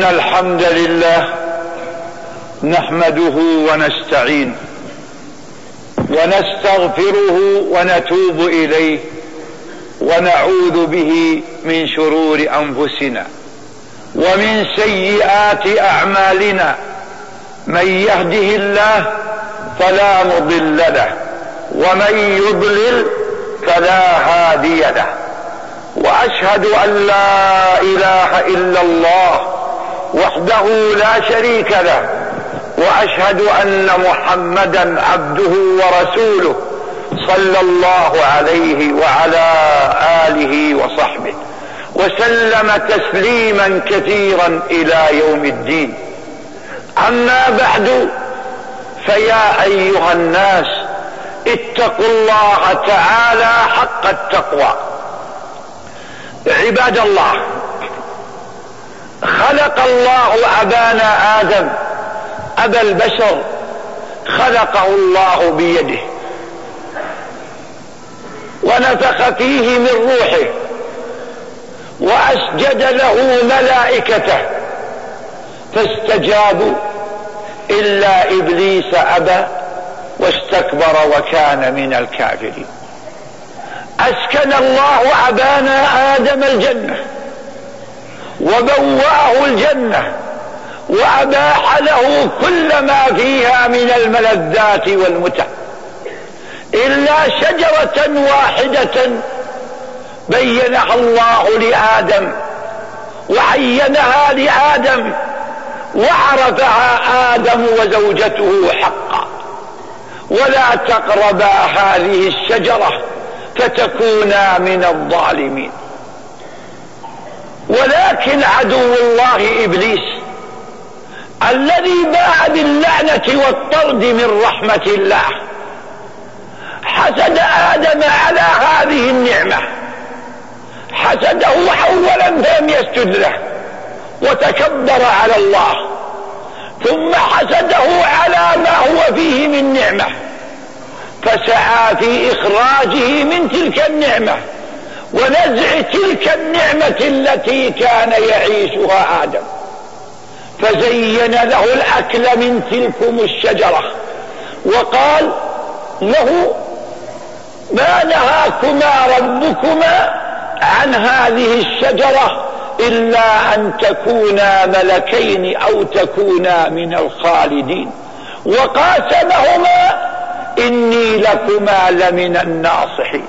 إن الحمد لله نحمده ونستعين ونستغفره ونتوب إليه ونعوذ به من شرور أنفسنا ومن سيئات أعمالنا من يهده الله فلا مضل له ومن يضلل فلا هادي له وأشهد أن لا إله إلا الله وحده لا شريك له وأشهد أن محمدا عبده ورسوله صلى الله عليه وعلى آله وصحبه وسلم تسليما كثيرا إلى يوم الدين. أما بعد فيا أيها الناس اتقوا الله تعالى حق التقوى. عباد الله خلق الله أبانا آدم أبا البشر خلقه الله بيده. ونفخ فيه من روحه وأسجد له ملائكته. فاستجابوا إلا إبليس أبى واستكبر وكان من الكافرين. أسكن الله أبانا آدم الجنة. وبوأه الجنة وأباح له كل ما فيها من الملذات والمتع. إلا شجرة واحدة بينها الله لآدم وعينها لآدم وعرفها آدم وزوجته حقا. ولا تقربا هذه الشجرة فتكونا من الظالمين. ولكن عدو الله إبليس الذي باع باللعنه والطرد من رحمة الله حسد آدم على هذه النعمة حسده أولا فلم يسجد له وتكبر على الله ثم حسده على ما هو فيه من نعمة فسعى في إخراجه من تلك النعمة ونزع تلك النعمة التي كان يعيشها آدم. فزين له الأكل من تلكم الشجرة. وقال له ما نهاكما ربكما عن هذه الشجرة إلا أن تكونا ملكين أو تكونا من الخالدين. وقاسمهما إني لكما لمن الناصحين.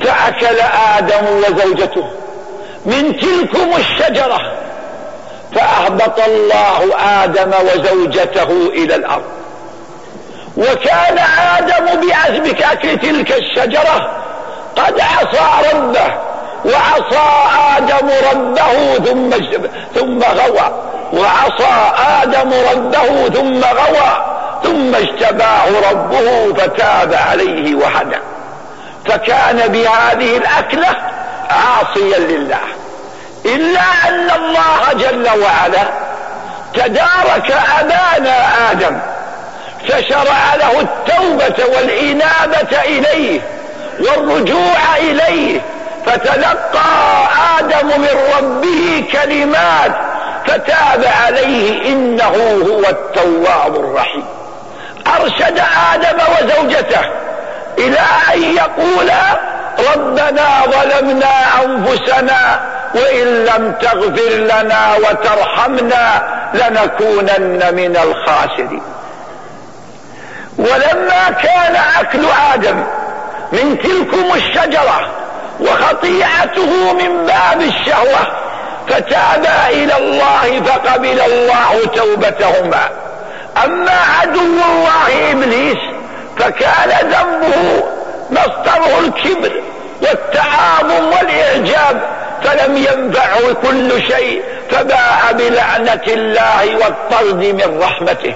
فأكل آدم وزوجته من تلكم الشجرة فأهبط الله آدم وزوجته إلى الأرض. وكان آدم باكل تلك الشجرة قد عصى ربه وعصى آدم ربه ثم ثم غوى. وعصى آدم ربه ثم غوى. ثم اجتباه ربه فتاب عليه وهدى. فكان بهذه الأكلة عاصيا لله. إلا أن الله جل وعلا تدارك أبانا آدم فشرع له التوبة والإنابة إليه والرجوع إليه فتلقى آدم من ربه كلمات فتاب عليه إنه هو التواب الرحيم. أرشد آدم وزوجته إلى أن يقولا ربنا ظلمنا أنفسنا وإن لم تغفر لنا وترحمنا لنكونن من الخاسرين. ولما كان أكل آدم من تلكم الشجرة وخطيئته من باب الشهوة فتابا إلى الله فقبل الله توبتهما. أما عدو الله إبليس فكان ذنبه مصدره الكبر والتعاظم والإعجاب فلم ينفعه كل شيء فباء بلعنة الله والطرد من رحمته.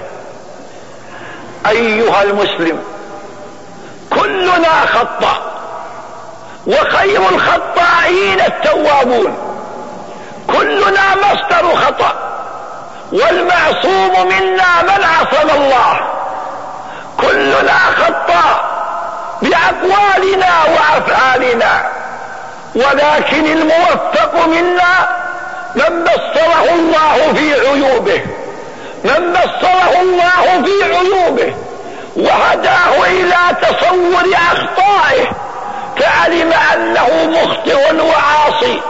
أيها المسلم كلنا خطأ وخير الخطائين التوابون. كلنا مصدر خطأ والمعصوم منا من عصم الله. كلنا خطاء بأقوالنا وأفعالنا. ولكن الموفق منا من الله في عيوبه من بصره الله في عيوبه وهداه إلى تصور أخطائه فعلم أنه مخطئ وعاصي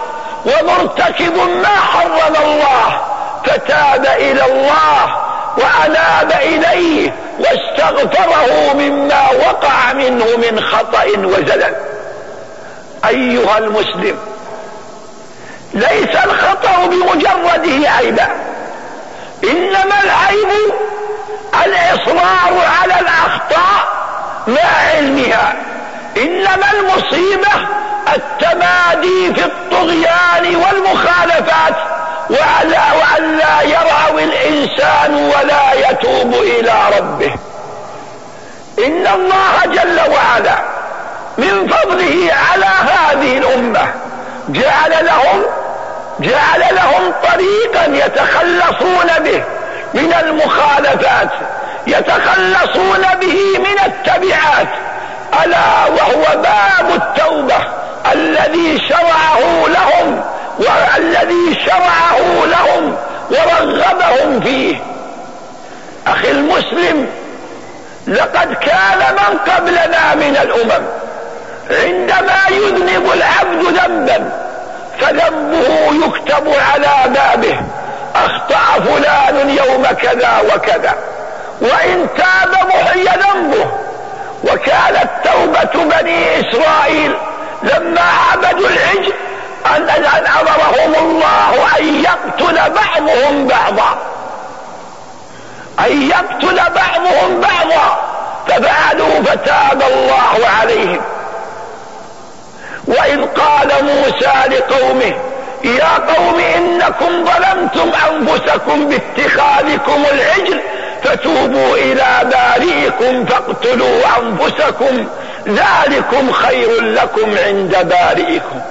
ومرتكب ما حرم الله فتاب إلى الله وأناب إليه واستغفره مما وقع منه من خطأ وزلل أيها المسلم ليس الخطأ بمجرده عيبا إنما العيب الإصرار على الأخطاء مع علمها. إنما المصيبة التمادي في الطغيان والمخالفات. وأن لا يرعو الإنسان ولا يتوب إلى ربه. إن الله جل وعلا من فضله على هذه الأمة. جعل لهم جعل لهم طريقا يتخلصون به من المخالفات يتخلصون به من التبعات. ألا وهو باب التوبة الذي شرعه لهم والذي شرعه لهم ورغبهم فيه. أخي المسلم لقد كان من قبلنا من الأمم. عندما يذنب العبد ذنبا فذنبه يكتب على بابه أخطأ فلان يوم كذا وكذا. وإن تاب محي ذنبه. وكانت توبة بني إسرائيل لما عبدوا العجل أن أمرهم الله أن يقتل بعضهم بعضا. أن يقتل بعضهم بعضا. ففعلوا فتاب الله عليهم. وإذ قال موسى لقومه يا قوم إنكم ظلمتم أنفسكم باتخاذكم العجل. فتوبوا إلى بارئكم فاقتلوا أنفسكم. ذلكم خير لكم عند بارئكم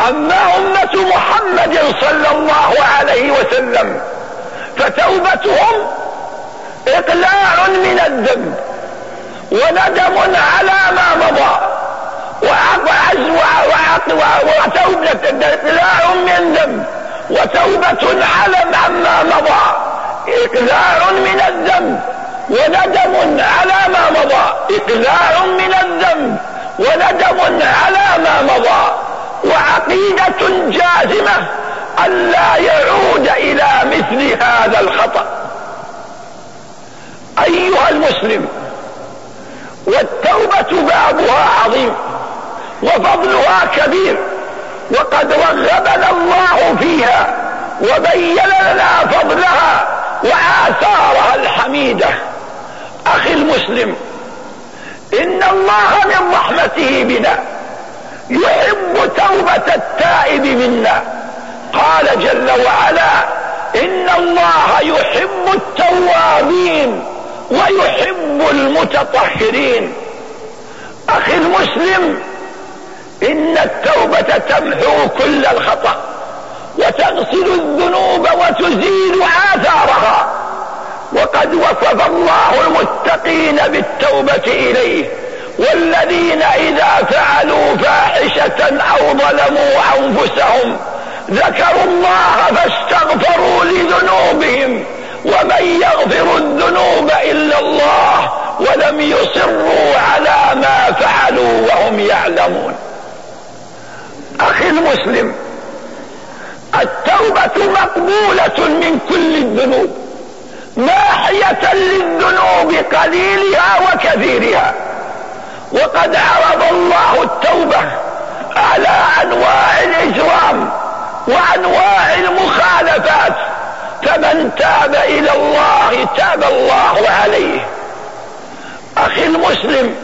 أما أمة محمد صلى الله عليه وسلم فتوبتهم إقلاع من الذنب وندم على ما مضى وتوبة إقلاع من ذنب وتوبة على عما مضى. إقلاع من الذنب وندم على ما مضى. إقلاع من الذنب وندم على ما مضى. وعقيدة جازمة ألا يعود إلى مثل هذا الخطأ. أيها المسلم والتوبة بابها عظيم وفضلها كبير وقد رغبنا الله فيها وبين لنا فضلها وآثارها الحميدة. أخي المسلم إن الله من رحمته بنا يحب توبة التائب منا. قال جل وعلا إن الله يحب التوابين ويحب المتطهرين. أخي المسلم إن التوبة تمحو كل الخطأ وتغسل الذنوب وتزيل آثارها. وقد وصف الله المتقين بالتوبة إليه. والذين إذا فعلوا فاحشة أو ظلموا أنفسهم ذكروا الله فاستغفروا لذنوبهم ومن يغفر الذنوب إلا الله ولم يصروا على ما فعلوا وهم يعلمون. أخي المسلم التوبة مقبولة من كل الذنوب ماحية للذنوب قليلها وكثيرها. وقد عرض الله التوبة على أنواع الإجرام وأنواع المخالفات فمن تاب إلى الله تاب الله عليه. أخي المسلم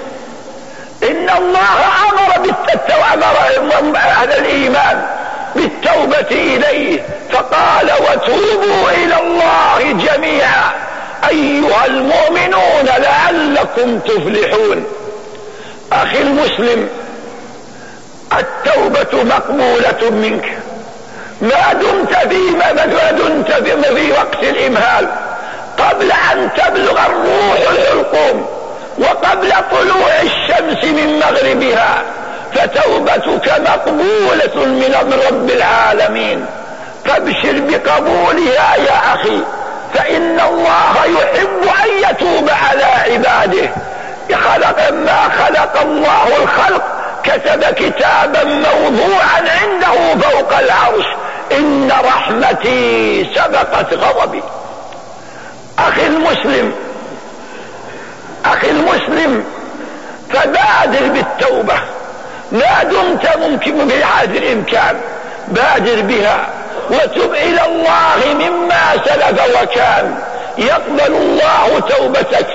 إن الله أمر بالتوبة أمر أهل الإيمان بالتوبة إليه فقال وتوبوا إلى الله جميعا أيها المؤمنون لعلكم تفلحون. أخي المسلم التوبة مقبولة منك. ما دمت في ما دمت في وقت الإمهال. قبل أن تبلغ الروح الحلقوم وقبل طلوع الشمس من مغربها فتوبتك مقبولة من رب العالمين. فابشر بقبولها يا أخي فإن الله يحب أن يتوب على عباده. خلق ما خلق الله الخلق كتب كتابا موضوعا عنده فوق العرش. إن رحمتي سبقت غضبي. أخي المسلم أخي المسلم فبادر بالتوبة. ما دمت ممكن بهذا الامكان بادر بها. وتب إلى الله مما سلف وكان. يقبل الله توبتك.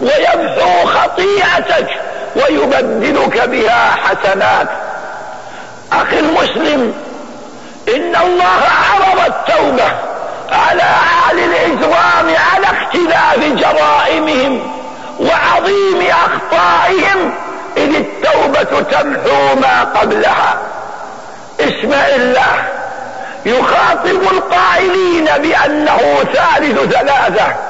ويمحو خطيئتك ويبدلك بها حسنات. أخي المسلم إن الله عرض التوبة على أهل الاجرام على اختلاف جرائمهم وعظيم أخطائهم إذ التوبة تمحو ما قبلها. اسمع الله يخاطب القائلين بأنه ثالث ثلاثة.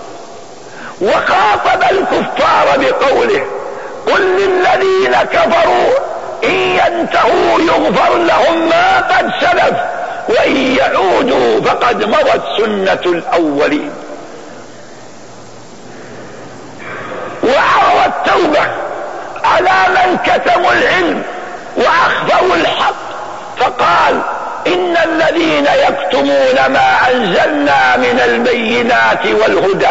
وخاطب الكفار بقوله قل للذين كفروا إن ينتهوا يغفر لهم ما قد سلف وإن يعودوا فقد مضت سنة الأولين. وعرض التوبة على من كتموا العلم وأخفوا الحق فقال إن الذين يكتمون ما أنزلنا من البينات والهدى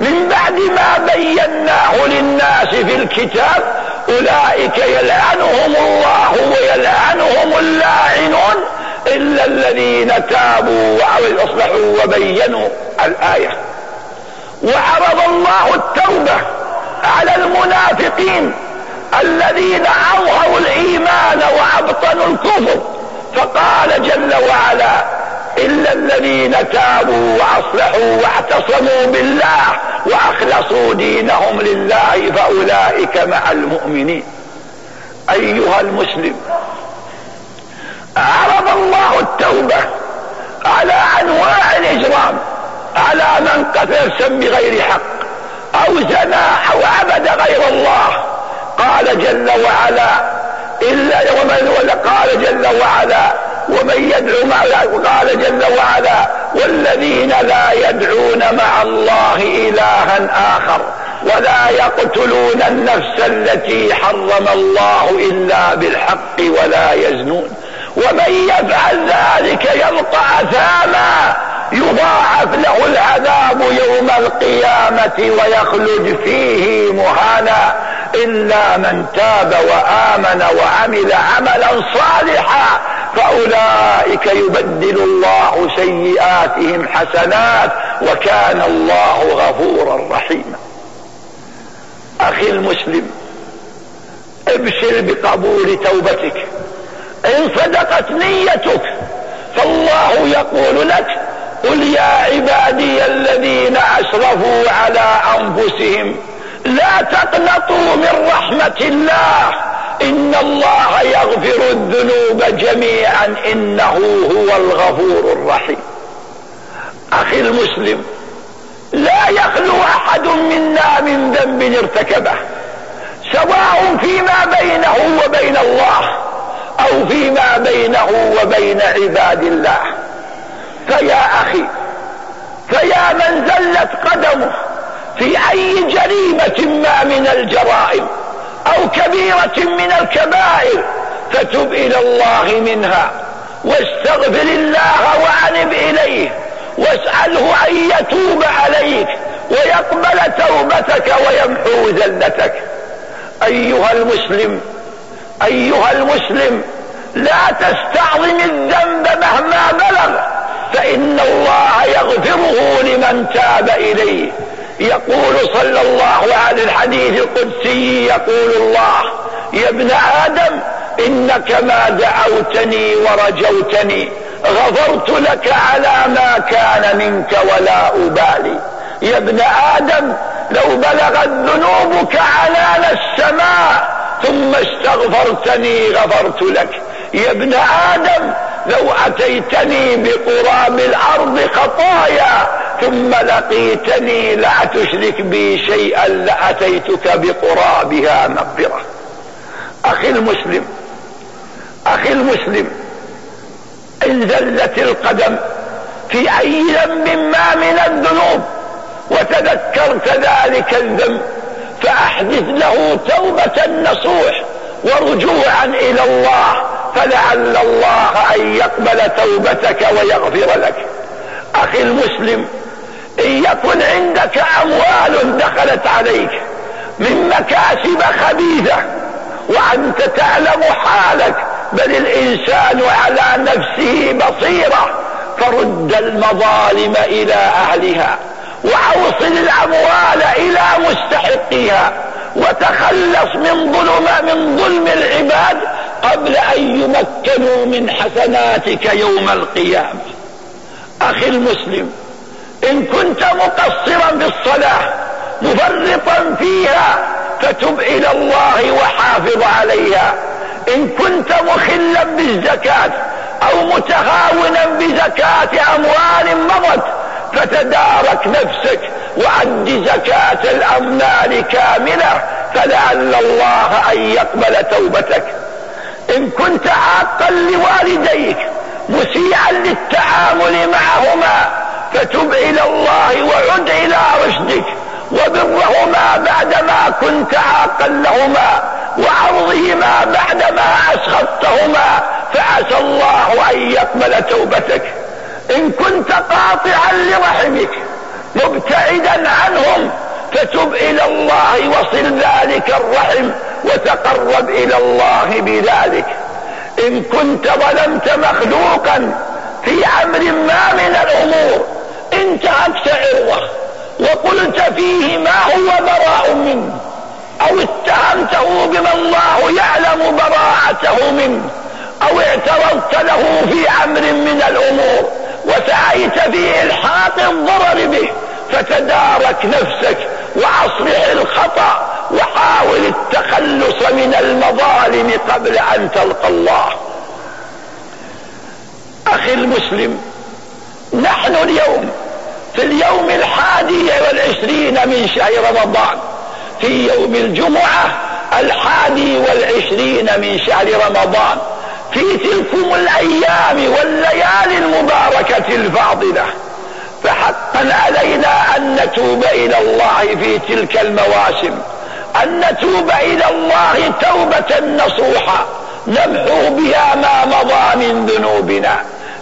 من بعد ما بيناه للناس في الكتاب أولئك يلعنهم الله ويلعنهم اللاعنون إلا الذين تابوا واصلحوا وبينوا الآية. وعرض الله التوبة على المنافقين الذين أظهروا الإيمان وأبطنوا الكفر. فقال جل وعلا الا الذين تابوا واصلحوا واعتصموا بالله واخلصوا دينهم لله فاولئك مع المؤمنين. ايها المسلم عرض الله التوبة على أنواع الإجرام على من قتل بغير حق أو زنى أو عبد غير الله. قال جل وعلا الا ومن قال جل وعلا ومن يدعو مع قال جل وعلا والذين لا يدعون مع الله إلها آخر ولا يقتلون النفس التي حرم الله إلا بالحق ولا يزنون ومن يفعل ذلك يلقى أثاما يضاعف له العذاب يوم القيامة ويخلد فيه مهانا إلا من تاب وآمن وعمل عملا صالحا فأولئك يبدل الله سيئاتهم حسنات وكان الله غفورا رحيما. أخي المسلم ابشر بقبول توبتك. إن صدقت نيتك فالله يقول لك قل يا عبادي الذين أسرفوا على أنفسهم لا تقنطوا من رحمة الله. إن الله يغفر الذنوب جميعا إنه هو الغفور الرحيم. أخي المسلم لا يخلو أحد منا من ذنب ارتكبه سواء فيما بينه وبين الله أو فيما بينه وبين عباد الله. فيا أخي فيا من زلت قدمه في أي جريمة ما من الجرائم أو كبيرة من الكبائر فتب إلى الله منها واستغفر الله وأنب إليه واسأله أن يتوب عليك ويقبل توبتك ويمحو ذلتك. أيها المسلم أيها المسلم لا تستعظم الذنب مهما بلغ. فإن الله يغفره لمن تاب إليه. يقول صلى الله عليه الحديث القدسي يقول الله يا ابن آدم إنك ما دعوتني ورجوتني غفرت لك على ما كان منك ولا أبالي. يا ابن آدم لو بلغت ذنوبك عنان السماء ثم استغفرتني غفرت لك. يا ابن آدم لو أتيتني بقراب الأرض خطايا ثم لقيتني لا تشرك بي شيئا لأتيتك بقرابها مغفرة. أخي المسلم أخي المسلم إن زلت القدم في أي ذنب ما من الذنوب وتذكرت ذلك الذنب فأحدث له توبة نصوح ورجوعا إلى الله فلعل الله أن يقبل توبتك ويغفر لك. أخي المسلم إن يكن عندك أموال دخلت عليك من مكاسب خبيثة وأنت تعلم حالك بل الإنسان على نفسه بصيرة فرد المظالم إلى أهلها وأوصل الأموال إلى مستحقيها وتخلص من ظلم من ظلم العباد قبل أن يمكنوا من حسناتك يوم القيامة. أخي المسلم إن كنت مقصرا بالصلاة مفرطا فيها فتب إلى الله وحافظ عليها. إن كنت مخلا بالزكاة أو متهاونا بزكاة أموال مضت فتدارك نفسك وعد زكاة الأموال كاملة فلعل الله أن يقبل توبتك. إن كنت عاقا لوالديك مسيعا للتعامل معهما فتب إلى الله وعد إلى رشدك وبرهما بعدما كنت عاقا لهما وعرضهما بعدما أسخطتهما فعسى الله أن يقبل توبتك. إن كنت قاطعا لرحمك مبتعدا عنهم فتب إلى الله وصل ذلك الرحم وتقرب إلى الله بذلك. إن كنت ظلمت مخلوقا في أمر ما من الأمور انتهكت عرضه وقلت فيه ما هو براء منه أو اتهمته بما الله يعلم براءته منه أو اعترضت له في أمر من الأمور وسعيت في إلحاق الضرر به فتدارك نفسك وأصلح الخطأ وحاول التخلص من المظالم قبل أن تلقى الله. أخي المسلم نحن اليوم في اليوم الحادي والعشرين من شهر رمضان في يوم الجمعة الحادي والعشرين من شهر رمضان في تلكم الأيام والليالي المباركة الفاضلة. فحقا علينا أن نتوب إلى الله في تلك المواسم. أن نتوب إلى الله توبة نصوحة نمحو بها ما مضى من ذنوبنا.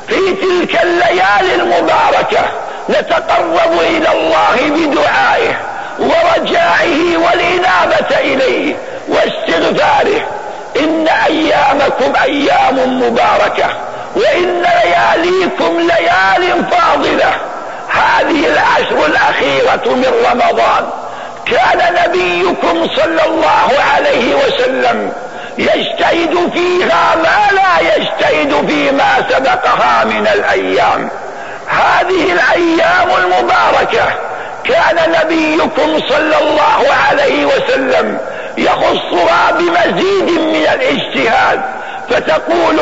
في تلك الليالي المباركة نتقرب إلى الله بدعائه ورجائه والإنابة إليه واستغفاره. إن أيامكم أيام مباركة وإن لياليكم ليال فاضلة. هذه العشر الأخيرة من رمضان. كان نبيكم صلى الله عليه وسلم يجتهد فيها ما لا يجتهد فيما سبقها من الأيام. هذه الأيام المباركة كان نبيكم صلى الله عليه وسلم يخصها بمزيد من الاجتهاد. فتقول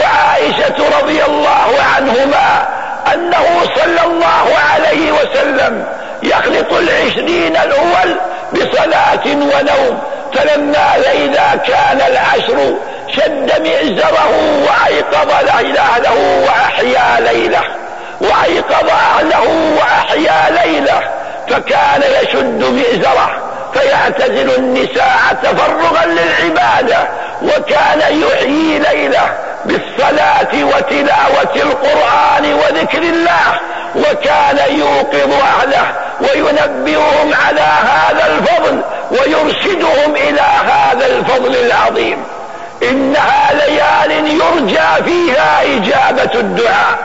يخلط العشرين الأول بصلاة ونوم فلما إذا كان العشر شد مئزره وأيقظ أهله وأحيا ليله وأيقظ أهله وأحيا ليله فكان يشد مئزره فيعتزل النساء تفرغا للعبادة وكان يحيي ليله بالصلاة وتلاوة القرآن وذكر الله وكان يوقظ أهله وينبئهم على هذا الفضل ويرشدهم إلى هذا الفضل العظيم. إنها ليال يرجى فيها إجابة الدعاء.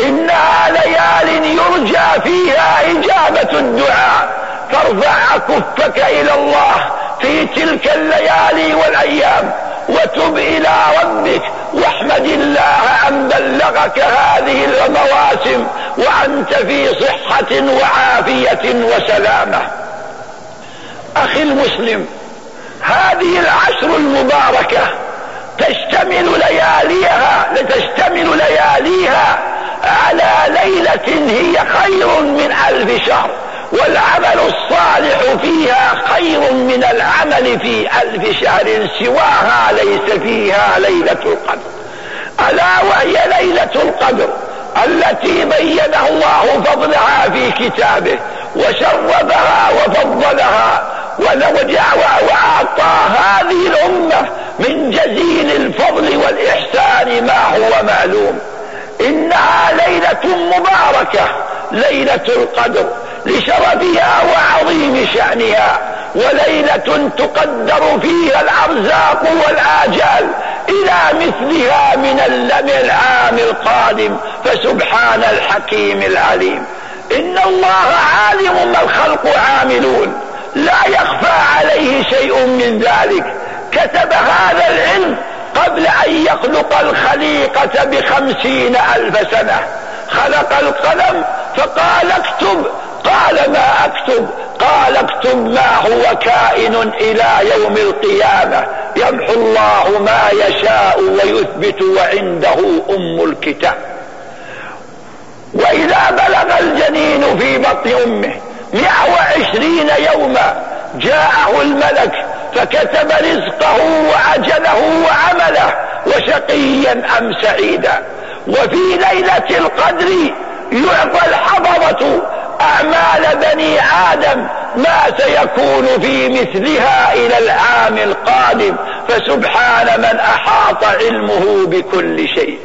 إنها ليال يرجى فيها إجابة الدعاء. فارفع كفك إلى الله في تلك الليالي والأيام. وتب إلى ربك واحمد الله أن بلغك هذه المواسم وأنت في صحة وعافية وسلامة. أخي المسلم هذه العشر المباركة تشتمل لياليها لتشتمل لياليها على ليلة هي خير من ألف شهر. والعمل الصالح فيها خير من العمل في ألف شهر سواها ليس فيها ليلة القدر. ألا وهي ليلة القدر التي بين الله فضلها في كتابه وشربها وفضلها وأعطى هذه الأمة من جزيل الفضل والإحسان ما هو معلوم. إنها ليلة مباركة ليلة القدر. لشرفها وعظيم شأنها. وليلة تقدر فيها الأرزاق والآجال إلى مثلها من العام القادم. فسبحان الحكيم العليم. إن الله عالم ما الخلق عاملون. لا يخفى عليه شيء من ذلك. كتب هذا العلم قبل أن يخلق الخليقة بخمسين ألف سنة. خلق القلم فقال اكتب قال ما أكتب؟ قال اكتب ما هو كائن إلى يوم القيامة. يمحو الله ما يشاء ويثبت وعنده أم الكتاب. وإذا بلغ الجنين في بطن أمه مئة وعشرين يوما جاءه الملك فكتب رزقه وعجله وعمله وشقيا أم سعيدا. وفي ليلة القدر يعطى الحضرة أعمال بني آدم ما سيكون في مثلها إلى العام القادم. فسبحان من أحاط علمه بكل شيء.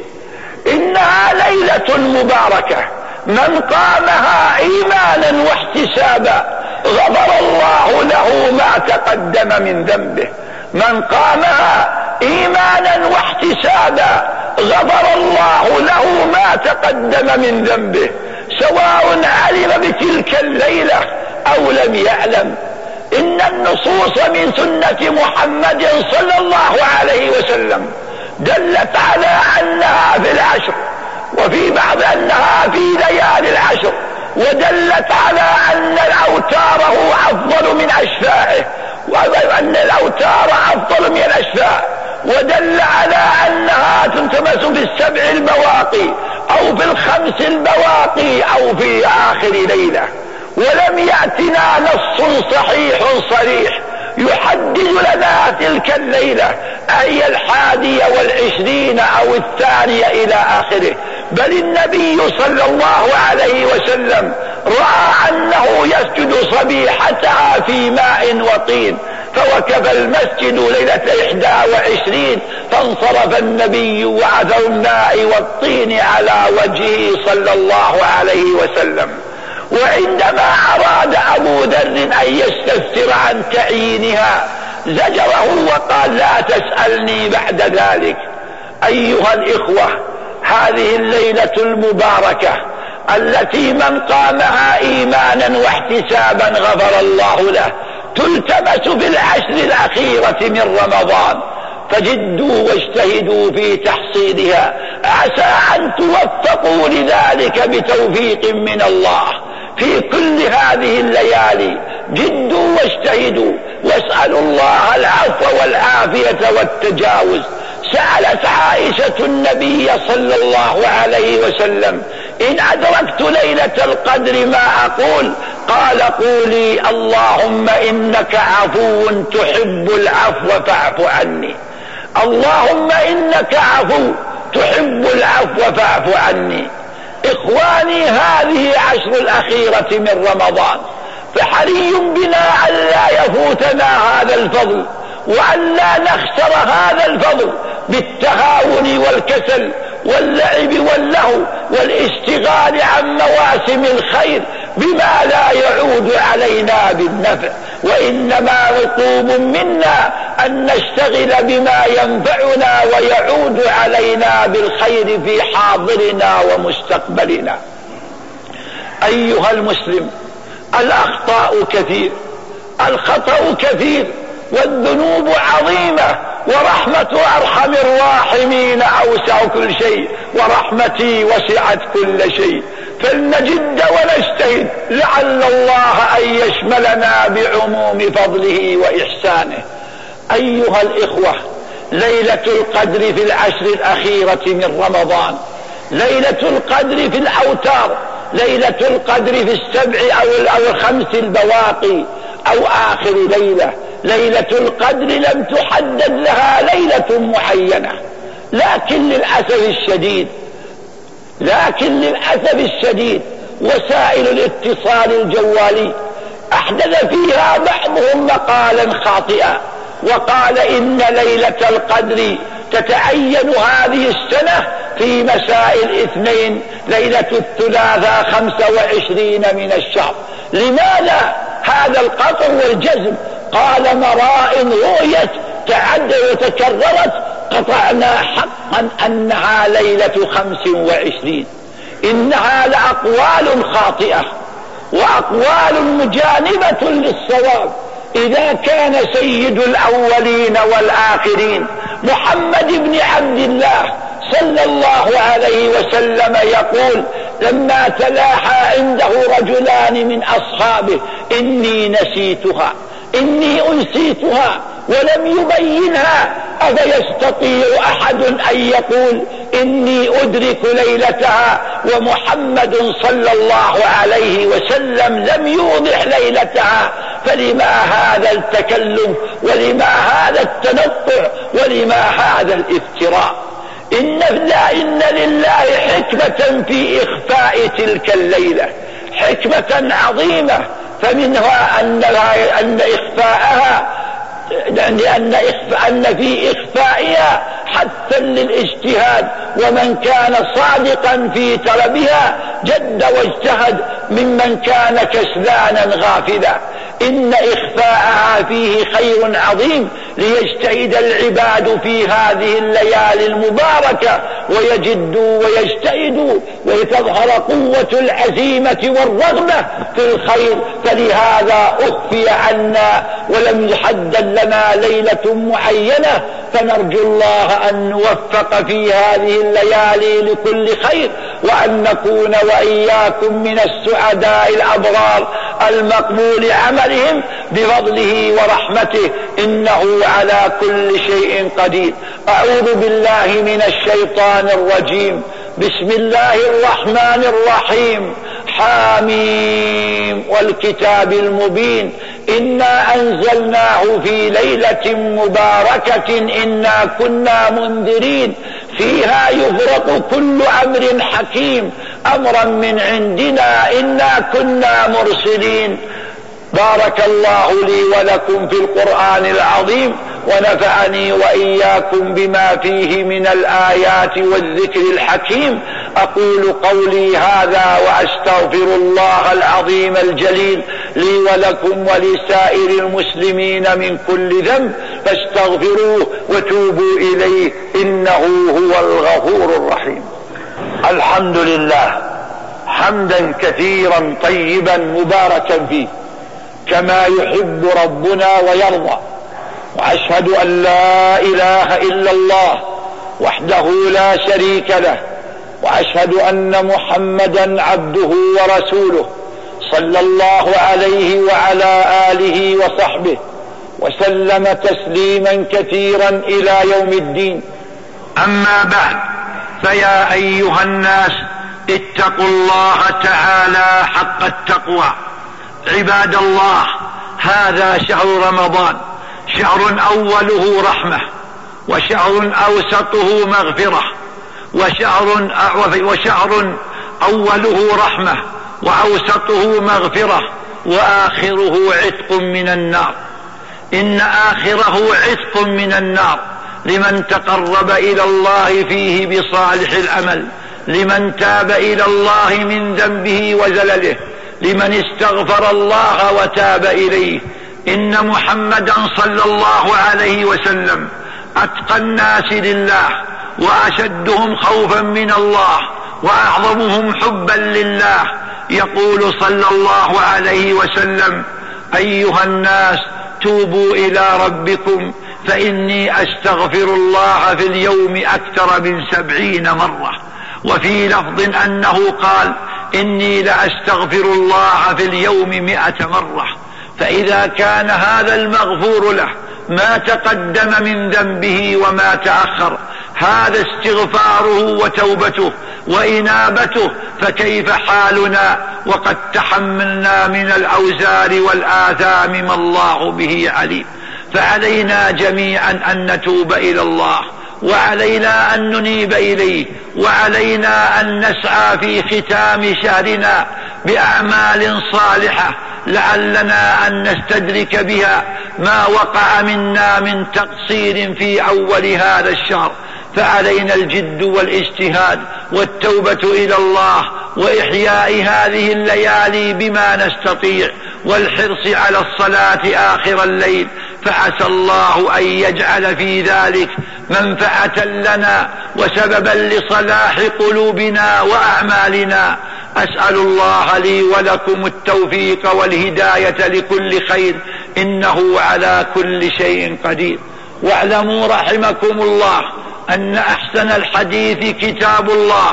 إنها ليلة مباركة. من قامها إيمانا واحتسابا غفر الله له ما تقدم من ذنبه. من قامها إيمانا واحتسابا غفر الله له ما تقدم من ذنبه سواء علم بتلك الليلة أو لم يعلم. إن النصوص من سنة محمد صلى الله عليه وسلم دلت على أنها في العشر وفي بعض أنها في ليالي العشر ودلت على أن الاوتار هو أفضل من اشفاعه وان الاوتار أفضل من الاشفاع ودل على أنها تلتمس في السبع البواقي أو في الخمس البواقي أو في آخر ليلة. ولم يأتنا نص صحيح صريح يحدد لنا تلك الليلة أي الحادية والعشرين أو الثانية إلى آخره. بل النبي صلى الله عليه وسلم رأى انه يسجد صبيحتها في ماء وطين. فوكب المسجد ليلة إحدى وعشرين فانصرف النبي وعثر الماء والطين على وجهه صلى الله عليه وسلم. وعندما أراد أبو ذر أن يستفسر عن تعيينها زجره وقال لا تسألني بعد ذلك. أيها الإخوة هذه الليلة المباركة التي من قامها إيمانا واحتسابا غفر الله له تلتمس في العشر الأخيرة من رمضان. فجدوا واجتهدوا في تحصيلها. عسى أن توفقوا لذلك بتوفيق من الله. في كل هذه الليالي جدوا واجتهدوا. واسألوا الله العفو والعافية والتجاوز. سألت عائشة النبي صلى الله عليه وسلم إن أدركت ليلة القدر ما أقول قال قولي اللهم إنك عفو تحب العفو فاعف عني. اللهم إنك عفو تحب العفو فاعف عني. إخواني هذه عشر الأخيرة من رمضان فحري بنا أن لا يفوتنا هذا الفضل وأن لا نخسر هذا الفضل بالتهاون والكسل واللعب واللهو والاشتغال عن مواسم الخير بما لا يعود علينا بالنفع وإنما رقوب منا أن نشتغل بما ينفعنا ويعود علينا بالخير في حاضرنا ومستقبلنا. أيها المسلم الأخطاء كثير الخطأ كثير والذنوب عظيمة ورحمة أرحم الراحمين أوسع كل شيء ورحمتي وسعت كل شيء. فلنجد ونجتهد لعل الله أن يشملنا بعموم فضله وإحسانه. أيها الإخوة ليلة القدر في العشر الأخيرة من رمضان ليلة القدر في الأوتار ليلة القدر في السبع أو, الخمس البواقي أو آخر ليلة ليلة القدر لم تحدد لها ليلة معينة. لكن للأسف الشديد لكن للأسف الشديد وسائل الاتصال الجوالي أحدث فيها بعضهم مقالا خاطئا وقال إن ليلة القدر تتعين هذه السنة في مساء الاثنين ليلة الثلاثاء خمسة وعشرين من الشهر. لماذا هذا القطع والجزم قال مراء رؤيت تعد وتكررت قطعنا حقا أنها ليلة خمس وعشرين إنها لأقوال خاطئة وأقوال مجانبة للصواب إذا كان سيد الأولين والآخرين محمد بن عبد الله صلى الله عليه وسلم يقول لما تلاحى عنده رجلان من أصحابه إني نسيتها إني أنسيتها ولم يبينها أفيستطيع أحد أن يقول إني أدرك ليلتها ومحمد صلى الله عليه وسلم لم يوضح ليلتها فلما هذا التكلم ولما هذا التنطع ولما هذا الافتراء؟ إن, إن لله حكمة في إخفاء تلك الليلة حكمة عظيمة فمنها أن, أن إخفاءها لأن, أن في إخفائها حثا للاجتهاد ومن كان صادقا في طلبها جد واجتهد ممن كان كسلانا غافلا. إن إخفاءها فيه خير عظيم ليجتهد العباد في هذه الليالي المباركة ويجدوا ويجتهدوا وتظهر قوة العزيمة والرغبة في الخير. فلهذا أخفي عنا ولم يحدد لنا ليلة معينة. فنرجو الله أن نوفق في هذه الليالي لكل خير. وأن نكون وإياكم من السعداء الأبرار المقبول عملهم بفضله ورحمته. إنه على كل شيء قدير. أعوذ بالله من الشيطان الرجيم. بسم الله الرحمن الرحيم. حاميم. والكتاب المبين. إنا أنزلناه في ليلة مباركة. إنا كنا منذرين. فيها يفرق كل أمر حكيم. أمرا من عندنا إنا كنا مرسلين. بارك الله لي ولكم في القرآن العظيم ونفعني وإياكم بما فيه من الآيات والذكر الحكيم. أقول قولي هذا وأستغفر الله العظيم الجليل لي ولكم ولسائر المسلمين من كل ذنب. فاستغفروه وتوبوا إليه. إنه هو الغفور الرحيم. الحمد لله حمدا كثيرا طيبا مباركا فيه. كما يحب ربنا ويرضى. وأشهد أن لا إله إلا الله وحده لا شريك له. وأشهد أن محمدا عبده ورسوله صلى الله عليه وعلى آله وصحبه. وسلم تسليما كثيرا إلى يوم الدين. أما بعد فيا أيها الناس اتقوا الله تعالى حق التقوى. عباد الله هذا شهر رمضان. شهر أوله رحمة وشهر أوسطه مغفرة وشهر وشهر أوله رحمة وأوسطه مغفرة وآخره عتق من النار. إن آخره عتق من النار. لمن تقرب إلى الله فيه بصالح الامل لمن تاب إلى الله من ذنبه وزلله. لمن استغفر الله وتاب إليه. إن محمدا صلى الله عليه وسلم أتقى الناس لله وأشدهم خوفا من الله وأعظمهم حبا لله. يقول صلى الله عليه وسلم أيها الناس توبوا إلى ربكم فإني أستغفر الله في اليوم أكثر من سبعين مرة. وفي لفظ أنه قال إني لأستغفر الله في اليوم مئة مرة. فإذا كان هذا المغفور له ما تقدم من ذنبه وما تأخر هذا استغفاره وتوبته وإنابته فكيف حالنا وقد تحملنا من الأوزار والآثام ما الله به عليم. فعلينا جميعا أن نتوب إلى الله وعلينا أن ننيب إليه وعلينا أن نسعى في ختام شهرنا بأعمال صالحة لعلنا أن نستدرك بها ما وقع منا من تقصير في أول هذا الشهر. فعلينا الجد والاجتهاد والتوبة إلى الله وإحياء هذه الليالي بما نستطيع والحرص على الصلاة آخر الليل. فعسى الله أن يجعل في ذلك منفعة لنا وسببا لصلاح قلوبنا وأعمالنا. أسأل الله لي ولكم التوفيق والهداية لكل خير. إنه على كل شيء قدير. واعلموا رحمكم الله أن أحسن الحديث كتاب الله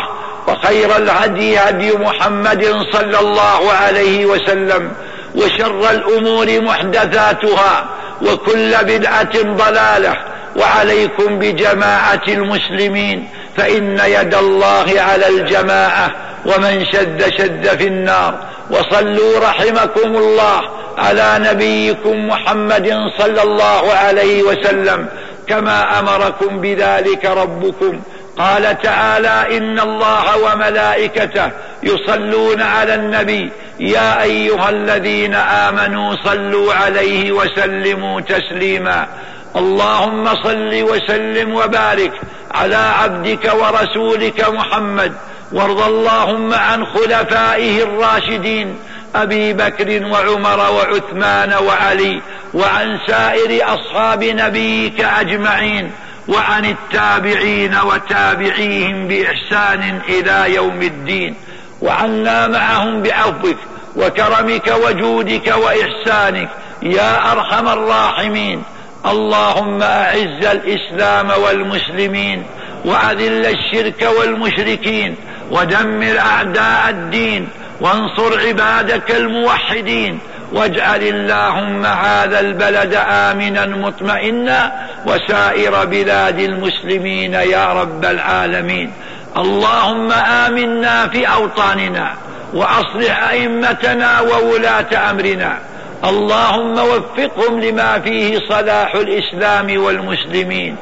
وخير الهدي هدي محمد صلى الله عليه وسلم وشر الأمور محدثاتها وكل بدعة ضلالة وعليكم بجماعة المسلمين فإن يد الله على الجماعة ومن شد شد في النار وصلوا رحمكم الله على نبيكم محمد صلى الله عليه وسلم كما أمركم بذلك ربكم. قال تعالى إن الله وملائكته يصلون على النبي. يا أيها الذين آمنوا صلوا عليه وسلموا تسليما. اللهم صل وسلم وبارك على عبدك ورسولك محمد. وارض اللهم عن خلفائه الراشدين. أبي بكر وعمر وعثمان وعلي وعن سائر أصحاب نبيك أجمعين وعن التابعين وتابعيهم بإحسان إلى يوم الدين وعنا معهم بعفوك وكرمك وجودك وإحسانك يا أرحم الراحمين اللهم أعز الإسلام والمسلمين وأذل الشرك والمشركين ودمر أعداء الدين وانصر عبادك الموحدين واجعل اللهم هذا البلد آمنا مطمئنا وسائر بلاد المسلمين يا رب العالمين. اللهم آمنا في أوطاننا وأصلح أئمتنا وولاة أمرنا. اللهم وفقهم لما فيه صلاح الإسلام والمسلمين.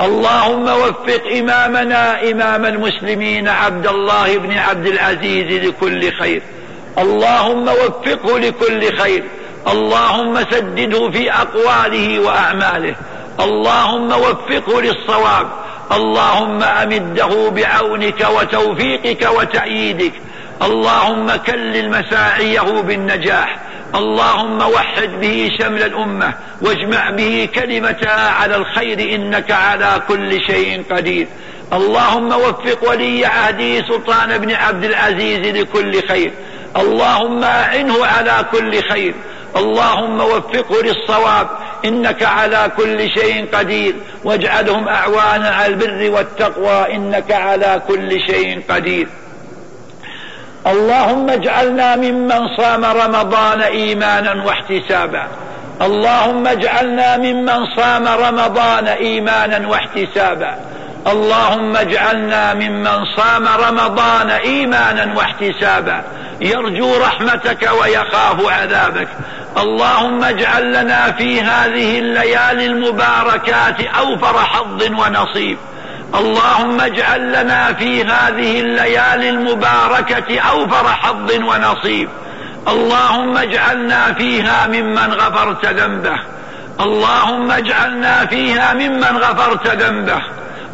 اللهم وفق إمامنا إمام المسلمين عبد الله بن عبد العزيز لكل خير. اللهم وفقه لكل خير. اللهم سدده في أقواله وأعماله. اللهم وفقه للصواب. اللهم أمده بعونك وتوفيقك وتأييدك. اللهم كلل مساعيه بالنجاح. اللهم وحد به شمل الأمة واجمع به كلمتها على الخير إنك على كل شيء قدير. اللهم وفق ولي عهده سلطان بن عبد العزيز لكل خير. اللهم أعنه على كل خير. اللهم وفقه للصواب إنك على كل شيء قدير. واجعلهم أعوانا على البر والتقوى إنك على كل شيء قدير. اللهم اجعلنا ممن صام رمضان إيمانا واحتسابا. اللهم اجعلنا ممن صام رمضان إيمانا واحتسابا. اللهم اجعلنا ممن صام رمضان إيمانا واحتسابا. يرجو رحمتك ويخاف عذابك. اللهم اجعل لنا في هذه الليالي المباركات أوفر حظ ونصيب. اللهم اجعل لنا في هذه الليالي المباركة أوفر حظ ونصيب. اللهم اجعلنا فيها ممن غفرت ذنبه. اللهم اجعلنا فيها ممن غفرت ذنبه.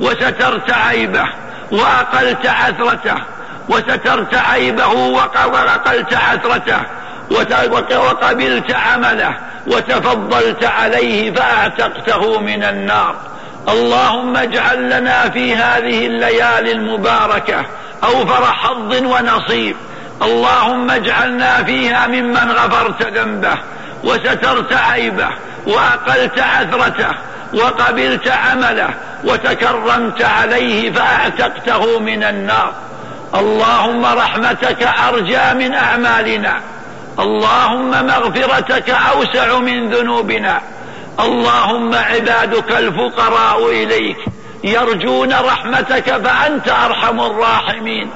وسترت عيبه وأقلت عثرته. وسترت عيبه وأقلت عثرته. وقبلت عمله. وتفضلت عليه فأعتقته من النار. اللهم اجعل لنا في هذه الليالي المباركة أوفر حظ ونصيب. اللهم اجعلنا فيها ممن غفرت ذنبه وسترت عيبه وأقلت عثرته وقبلت عمله وتكرمت عليه فأعتقته من النار. اللهم رحمتك أرجى من أعمالنا. اللهم مغفرتك أوسع من ذنوبنا. اللهم عبادك الفقراء إليك يرجون رحمتك فأنت أرحم الراحمين.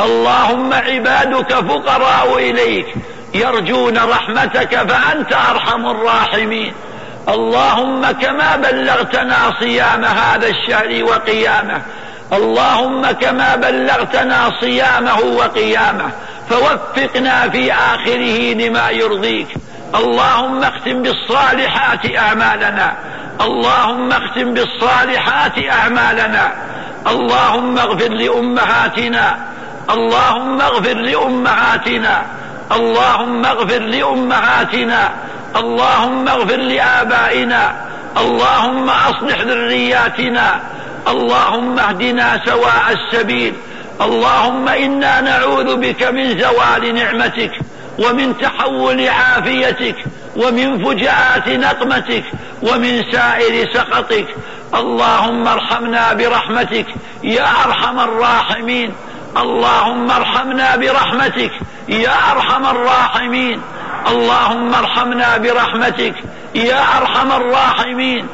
اللهم عبادك فقراء إليك يرجون رحمتك فأنت أرحم الراحمين. اللهم كما بلغتنا صيام هذا الشهر وقيامه اللهم كما بلغتنا صيامه وقيامه فوفقنا في آخره لما يرضيك. اللهم اختم بالصالحات أعمالنا. اللهم اختم بالصالحات أعمالنا. اللهم اغفر لأمهاتنا. اللهم اغفر لأمهاتنا. اللهم اغفر لأمهاتنا. اللهم اغفر لآبائنا. اللهم أصلح ذرياتنا. اللهم اهدنا سواء السبيل. اللهم إنا نعوذ بك من زوال نعمتك. ومن تحول عافيتك ومن فجاءات نقمتك ومن سائر سخطك. اللهم ارحمنا برحمتك يا أرحم الراحمين. اللهم ارحمنا برحمتك يا أرحم الراحمين. اللهم ارحمنا برحمتك يا أرحم الراحمين.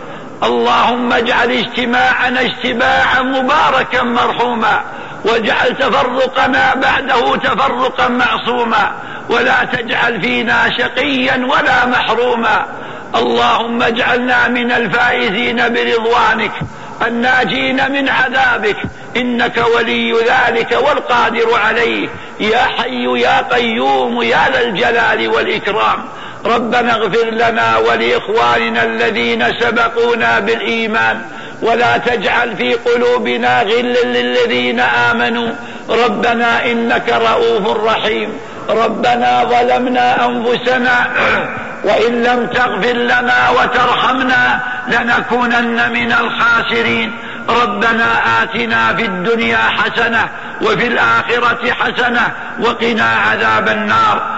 اللهم اجعل اجتماعنا اجتماعا مباركا مرحوما. واجعل تفرقنا بعده تفرقا معصوما ولا تجعل فينا شقيا ولا محروما. اللهم اجعلنا من الفائزين برضوانك الناجين من عذابك إنك ولي ذلك والقادر عليه. يا حي يا قيوم يا ذا الجلال والإكرام. ربنا اغفر لنا ولإخواننا الذين سبقونا بالإيمان. ولا تجعل في قلوبنا غلا للذين آمنوا. ربنا إنك رؤوف رحيم. ربنا ظلمنا أنفسنا وإن لم تغفر لنا وترحمنا لنكونن من الخاسرين. ربنا آتنا في الدنيا حسنة وفي الآخرة حسنة وقنا عذاب النار.